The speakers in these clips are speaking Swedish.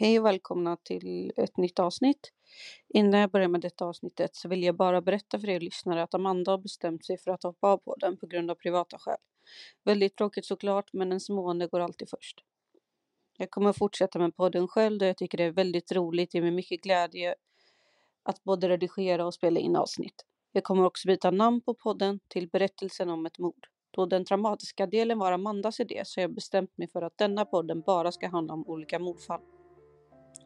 Hej och välkomna till ett nytt avsnitt. Innan jag börjar med detta avsnittet så vill jag bara berätta för er lyssnare att Amanda har bestämt sig för att hoppa av podden på grund av privata skäl. Väldigt tråkigt såklart, men ens mående går alltid först. Jag kommer fortsätta med podden själv då jag tycker det är väldigt roligt, det ger mig mycket glädje att både redigera och spela in avsnitt. Jag kommer också byta namn på podden till Berättelsen om ett mord. Då den dramatiska delen var Amandas idé så har jag bestämt mig för att denna podden bara ska handla om olika mordfall.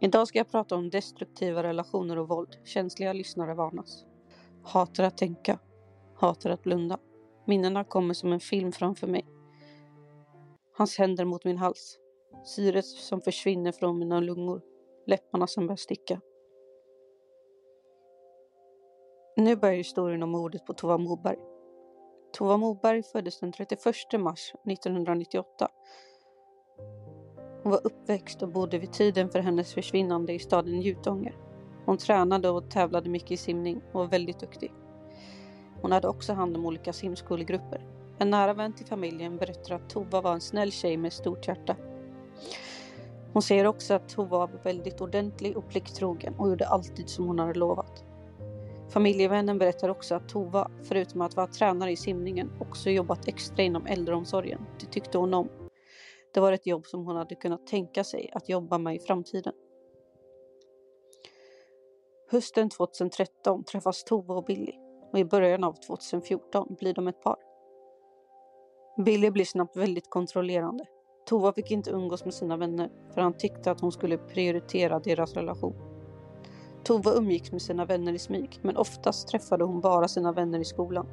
Idag ska jag prata om destruktiva relationer och våld. Känsliga lyssnare varnas. Hatar att tänka. Hatar att blunda. Minnena kommer som en film framför mig. Hans händer mot min hals. Syret som försvinner från mina lungor. Läpparna som börjar sticka. Nu börjar historien om mordet på Tova Moberg. Tova Moberg föddes den 31 mars 1998 hon var uppväxt och bodde vid tiden för hennes försvinnande i staden Jutånger. Hon tränade och tävlade mycket i simning och var väldigt duktig. Hon hade också hand om olika simskolegrupper. En nära vän till familjen berättar att Tova var en snäll tjej med stort hjärta. Hon säger också att Tova var väldigt ordentlig och plikttrogen och gjorde alltid som hon hade lovat. Familjevännen berättar också att Tova, förutom att vara tränare i simningen, också jobbat extra inom äldreomsorgen. Det tyckte hon om det var ett jobb som hon hade kunnat tänka sig att jobba med i framtiden. Hösten 2013 träffas Tova och Billy och i början av 2014 blir de ett par. Billy blir snabbt väldigt kontrollerande. Tova fick inte umgås med sina vänner för han tyckte att hon skulle prioritera deras relation. Tova umgicks med sina vänner i smyg men oftast träffade hon bara sina vänner i skolan.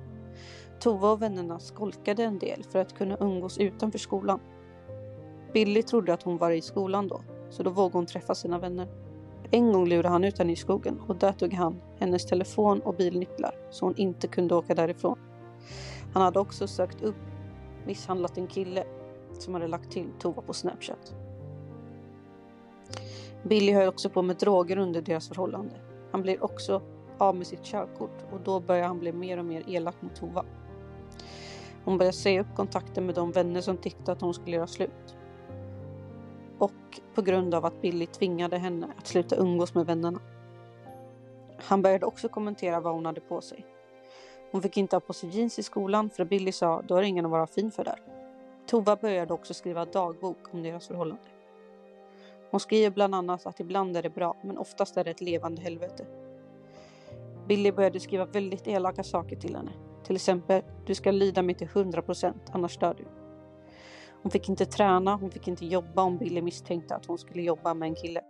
Tova och vännerna skolkade en del för att kunna umgås utanför skolan Billy trodde att hon var i skolan då, så då vågade hon träffa sina vänner. En gång lurade han ut henne i skogen och där tog han hennes telefon och bilnycklar så hon inte kunde åka därifrån. Han hade också sökt upp misshandlat en kille som hade lagt till Tova på Snapchat. Billy höll också på med droger under deras förhållande. Han blir också av med sitt körkort och då börjar han bli mer och mer elak mot Tova. Hon börjar säga upp kontakten med de vänner som tyckte att hon skulle göra slut och på grund av att Billy tvingade henne att sluta umgås med vännerna. Han började också kommentera vad hon hade på sig. Hon fick inte ha på sig jeans i skolan för Billy sa då är ingen att vara fin för där. Tova började också skriva dagbok om deras förhållande. Hon skriver bland annat att ibland är det bra men oftast är det ett levande helvete. Billy började skriva väldigt elaka saker till henne. Till exempel, du ska lyda mig till 100% annars dör du. Hon fick inte träna, hon fick inte jobba om Billy misstänkte att hon skulle jobba med en kille.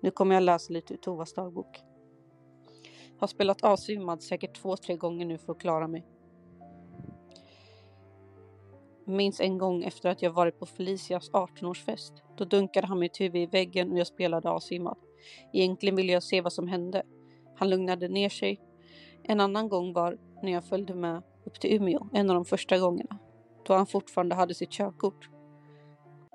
Nu kommer jag läsa lite ur Tovas dagbok. Har spelat avsvimmad säkert två, tre gånger nu för att klara mig. Minns en gång efter att jag varit på Felicias 18-årsfest. Då dunkade han mitt huvud i väggen och jag spelade avsvimmad. Egentligen ville jag se vad som hände. Han lugnade ner sig. En annan gång var när jag följde med upp till Umeå, en av de första gångerna. Då han fortfarande hade sitt körkort.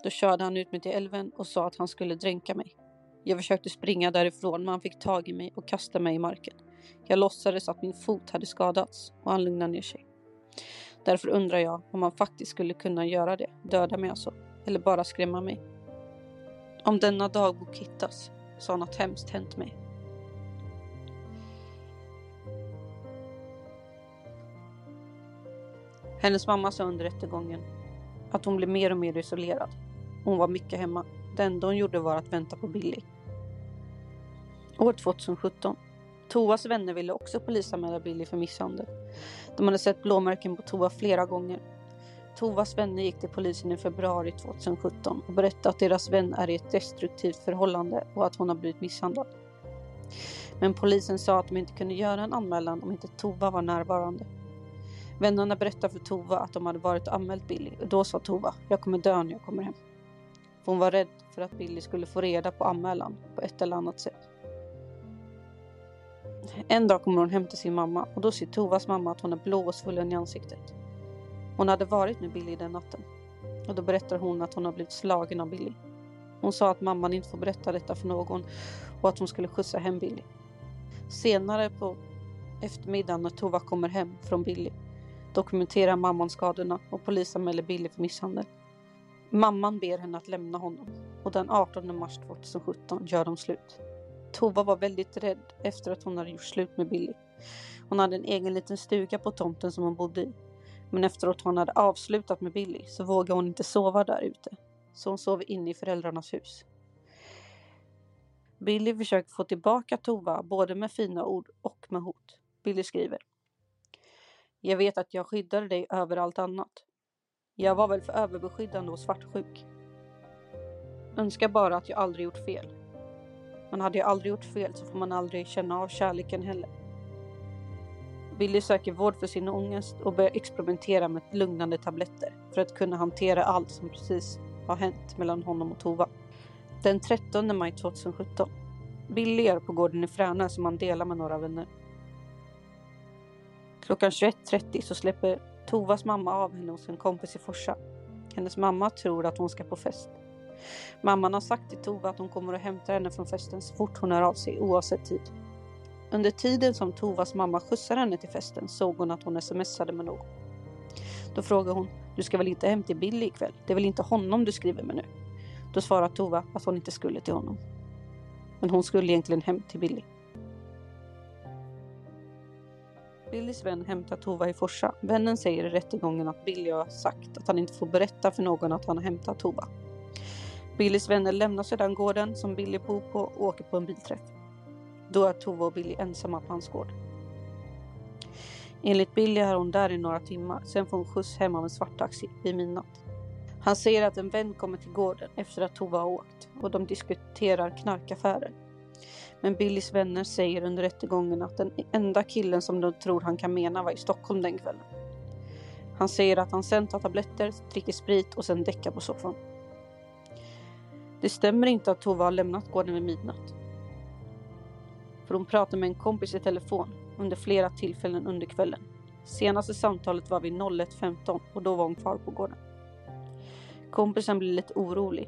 Då körde han ut mig till älven och sa att han skulle dränka mig. Jag försökte springa därifrån men han fick tag i mig och kastade mig i marken. Jag låtsades att min fot hade skadats och han lugnade ner sig. Därför undrar jag om han faktiskt skulle kunna göra det, döda mig alltså, eller bara skrämma mig. Om denna dagbok hittas så har något hemskt hänt mig. Hennes mamma sa under rättegången att hon blev mer och mer isolerad. Hon var mycket hemma. Det enda hon gjorde var att vänta på Billy. År 2017. Toas vänner ville också polisanmäla Billy för misshandel. De hade sett blåmärken på Tova flera gånger. Tovas vänner gick till polisen i februari 2017 och berättade att deras vän är i ett destruktivt förhållande och att hon har blivit misshandlad. Men polisen sa att de inte kunde göra en anmälan om inte Tova var närvarande. Vännerna berättade för Tova att de hade varit och anmält Billy och då sa Tova, jag kommer dö när jag kommer hem. För hon var rädd för att Billy skulle få reda på anmälan på ett eller annat sätt. En dag kommer hon hem till sin mamma och då ser Tovas mamma att hon är blå och svullen i ansiktet. Hon hade varit med Billy den natten och då berättar hon att hon har blivit slagen av Billy. Hon sa att mamman inte får berätta detta för någon och att hon skulle skjutsa hem Billy. Senare på eftermiddagen när Tova kommer hem från Billy dokumenterar mamman skadorna och polisanmäler Billy för misshandel. Mamman ber henne att lämna honom och den 18 mars 2017 gör de slut. Tova var väldigt rädd efter att hon hade gjort slut med Billy. Hon hade en egen liten stuga på tomten som hon bodde i. Men efter att hon hade avslutat med Billy så vågade hon inte sova där ute. Så hon sov inne i föräldrarnas hus. Billy försöker få tillbaka Tova både med fina ord och med hot. Billy skriver. Jag vet att jag skyddade dig över allt annat. Jag var väl för överbeskyddande och svartsjuk. Önskar bara att jag aldrig gjort fel. Men hade jag aldrig gjort fel så får man aldrig känna av kärleken heller. Billy söker vård för sin ångest och börjar experimentera med lugnande tabletter för att kunna hantera allt som precis har hänt mellan honom och Tova. Den 13 maj 2017. Billy är på gården i Fränö som han delar med några vänner. Klockan 21.30 så släpper Tovas mamma av henne hos en kompis i Forsa. Hennes mamma tror att hon ska på fest. Mamman har sagt till Tova att hon kommer att hämta henne från festen så fort hon hör av sig oavsett tid. Under tiden som Tovas mamma skjutsar henne till festen såg hon att hon smsade med någon. Då frågar hon, du ska väl inte hem till Billy ikväll? Det är väl inte honom du skriver med nu? Då svarar Tova att hon inte skulle till honom. Men hon skulle egentligen hem till Billy. Billys vän hämtar Tova i Forsa. Vännen säger i rättegången att Billy har sagt att han inte får berätta för någon att han har hämtat Tova. Billys vänner lämnar sedan gården som Billy bor på och åker på en bilträff. Då är Tova och Billy ensamma på hans gård. Enligt Billy är hon där i några timmar, sen får hon skjuts hem av en svarttaxi vid midnatt. Han säger att en vän kommer till gården efter att Tova har åkt och de diskuterar knarkaffärer. Men Billys vänner säger under rättegången att den enda killen som de tror han kan mena var i Stockholm den kvällen. Han säger att han sen tar tabletter, dricker sprit och sen däckar på soffan. Det stämmer inte att Tova har lämnat gården vid midnatt. För hon pratar med en kompis i telefon under flera tillfällen under kvällen. Senaste samtalet var vid 01.15 och då var hon kvar på gården. Kompisen blir lite orolig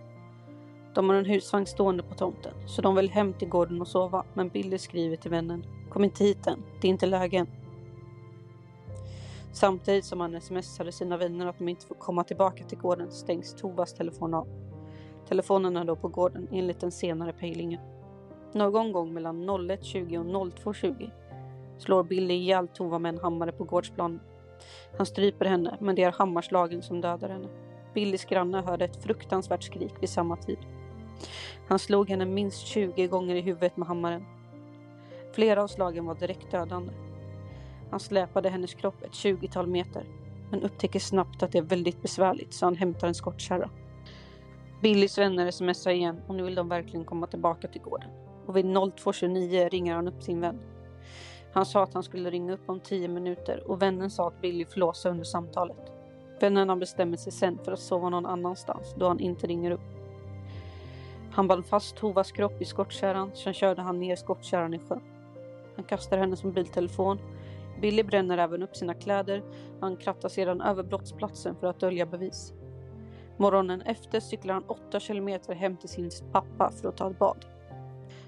De har en husvagn stående på tomten, så de vill hem till gården och sova. Men Billy skriver till vännen. Kom inte hit än, det är inte lägen. Samtidigt som han smsade sina vänner att de inte får komma tillbaka till gården stängs Tovas telefon av. Telefonen är då på gården enligt den senare pejlingen. Någon gång mellan 01.20 och 02.20 slår Billy ihjäl Tova med en hammare på gårdsplanen. Han stryper henne, men det är hammarslagen som dödar henne. Billys granne hörde ett fruktansvärt skrik vid samma tid. Han slog henne minst 20 gånger i huvudet med hammaren. Flera av slagen var direkt dödande. Han släpade hennes kropp ett 20-tal meter, men upptäcker snabbt att det är väldigt besvärligt så han hämtar en skottkärra. Billys vänner smsar igen och nu vill de verkligen komma tillbaka till gården. Och vid 02.29 ringer han upp sin vän. Han sa att han skulle ringa upp om 10 minuter och vännen sa att Billy flåsade under samtalet. Vännen bestämmer sig sen för att sova någon annanstans då han inte ringer upp. Han band fast Tovas kropp i skottkärran, sen körde han ner skottkärran i sjön. Han kastar hennes mobiltelefon. Billy bränner även upp sina kläder. Han krattar sedan över brottsplatsen för att dölja bevis. Morgonen efter cyklar han 8 kilometer hem till sin pappa för att ta ett bad.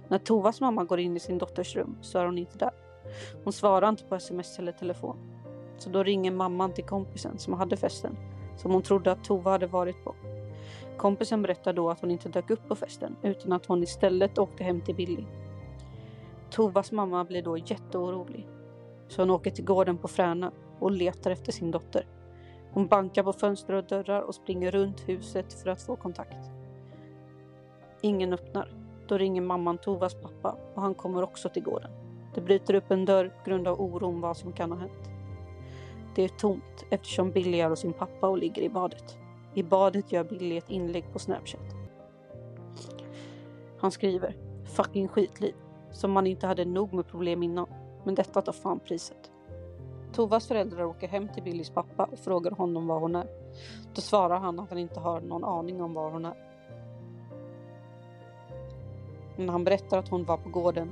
När Tovas mamma går in i sin dotters rum så är hon inte där. Hon svarar inte på sms eller telefon. Så då ringer mamman till kompisen som hade festen, som hon trodde att Tova hade varit på. Kompisen berättar då att hon inte dök upp på festen utan att hon istället åkte hem till Billy. Tovas mamma blir då jätteorolig. Så hon åker till gården på Fräna och letar efter sin dotter. Hon bankar på fönster och dörrar och springer runt huset för att få kontakt. Ingen öppnar. Då ringer mamman Tovas pappa och han kommer också till gården. Det bryter upp en dörr på grund av oron vad som kan ha hänt. Det är tomt eftersom Billy är hos sin pappa och ligger i badet. I badet gör Billy ett inlägg på Snapchat. Han skriver “fucking skitliv” som man inte hade nog med problem innan. Men detta tar fan priset. Tovas föräldrar åker hem till Billys pappa och frågar honom var hon är. Då svarar han att han inte har någon aning om var hon är. Men han berättar att hon var på gården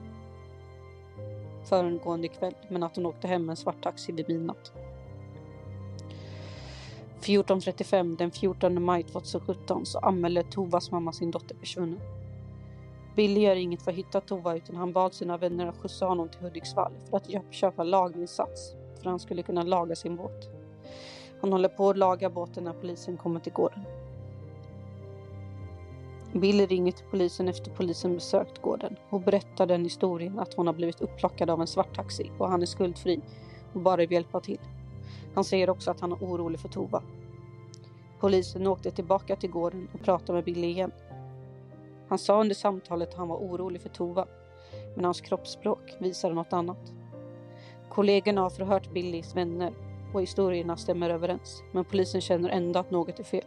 föregående kväll men att hon åkte hem med en svart taxi vid midnatt. 14.35 den 14 maj 2017 så anmäler Tovas mamma sin dotter försvunnen. Billy gör inget för att hitta Tova utan han bad sina vänner att skjutsa honom till Hudiksvall för att köpa lagningssats för att han skulle kunna laga sin båt. Han håller på att laga båten när polisen kommer till gården. Billy ringer till polisen efter polisen besökt gården och berättar den historien att hon har blivit upplockad av en svart taxi och han är skuldfri och bara vill hjälpa till. Han säger också att han är orolig för Tova. Polisen åkte tillbaka till gården och pratade med Billy igen. Han sa under samtalet att han var orolig för Tova, men hans kroppsspråk visade något annat. Kollegorna har förhört Billys vänner och historierna stämmer överens, men polisen känner ändå att något är fel.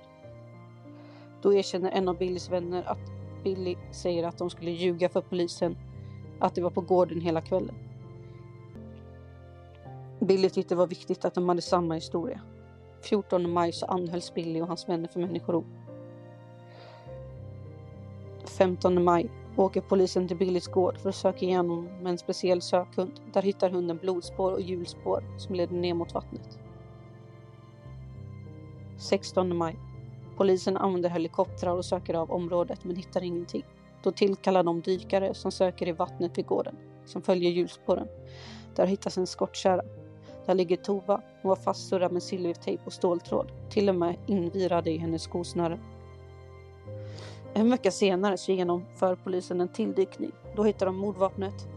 Då erkänner en av Billys vänner att Billy säger att de skulle ljuga för polisen att de var på gården hela kvällen. Billy tyckte det var viktigt att de hade samma historia. 14 maj så anhölls Billy och hans vänner för människorov. 15 maj åker polisen till Billys gård för att söka igenom med en speciell sökhund. Där hittar hunden blodspår och hjulspår som leder ner mot vattnet. 16 maj. Polisen använder helikoptrar och söker av området men hittar ingenting. Då tillkallar de dykare som söker i vattnet vid gården, som följer hjulspåren. Där hittas en skottkärra. Där ligger Tova. Hon var fastsurrad med silvertejp och ståltråd, till och med invirade i hennes skosnören. En vecka senare så genomför polisen en tilldykning. Då hittar de mordvapnet,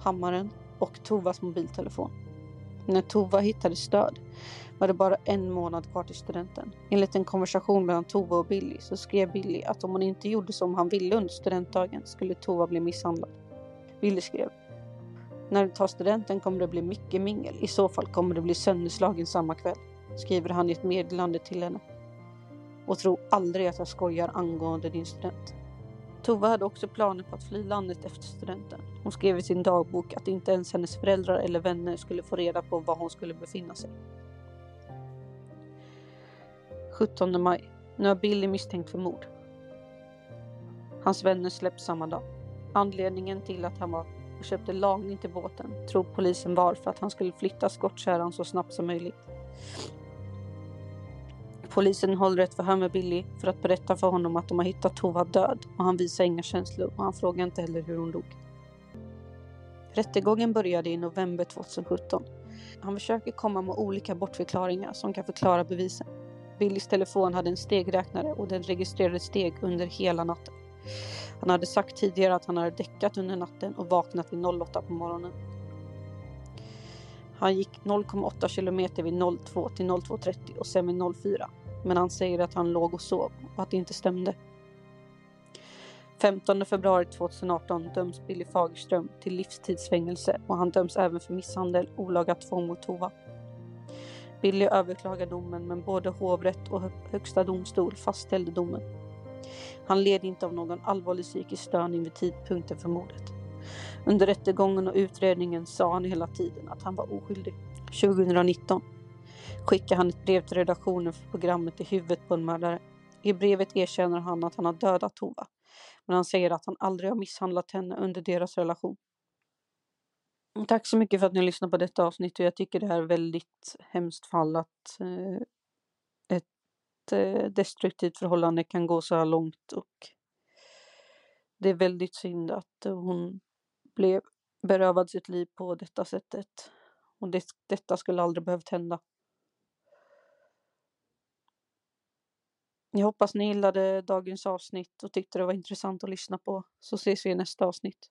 hammaren och Tovas mobiltelefon. När Tova hittade stöd var det bara en månad kvar till studenten. Enligt en konversation mellan Tova och Billy så skrev Billy att om hon inte gjorde som han ville under studentdagen skulle Tova bli misshandlad. Billy skrev när du tar studenten kommer det bli mycket mingel. I så fall kommer du bli sönderslagen samma kväll. Skriver han i ett meddelande till henne. Och tro aldrig att jag skojar angående din student. Tova hade också planer på att fly landet efter studenten. Hon skrev i sin dagbok att inte ens hennes föräldrar eller vänner skulle få reda på var hon skulle befinna sig. 17 maj. Nu har Billy misstänkt för mord. Hans vänner släpps samma dag. Anledningen till att han var och köpte lagning till båten tror polisen var för att han skulle flytta skottkärran så snabbt som möjligt. Polisen håller ett förhör med Billy för att berätta för honom att de har hittat Tova död och han visar inga känslor och han frågar inte heller hur hon dog. Rättegången började i november 2017. Han försöker komma med olika bortförklaringar som kan förklara bevisen. Billys telefon hade en stegräknare och den registrerade steg under hela natten. Han hade sagt tidigare att han hade däckat under natten och vaknat vid 08 på morgonen. Han gick 0,8 kilometer vid 02 till 02.30 och sen vid 04. Men han säger att han låg och sov och att det inte stämde. 15 februari 2018 döms Billy Fagerström till livstidsfängelse och han döms även för misshandel, olaga tvång mot Tova. Billy överklagar domen men både hovrätt och högsta domstol fastställde domen. Han led inte av någon allvarlig psykisk störning vid tidpunkten för mordet. Under rättegången och utredningen sa han hela tiden att han var oskyldig. 2019 skickade han ett brev till redaktionen för programmet I huvudet på en mördare. I brevet erkänner han att han har dödat Tova, men han säger att han aldrig har misshandlat henne under deras relation. Tack så mycket för att ni lyssnar på detta avsnitt och jag tycker det här är väldigt hemskt fall att eh, ett eh, destruktivt förhållande kan gå så här långt och det är väldigt synd att eh, hon blev berövad sitt liv på detta sättet. Och det, detta skulle aldrig behövt hända. Jag hoppas ni gillade dagens avsnitt och tyckte det var intressant att lyssna på. Så ses vi i nästa avsnitt.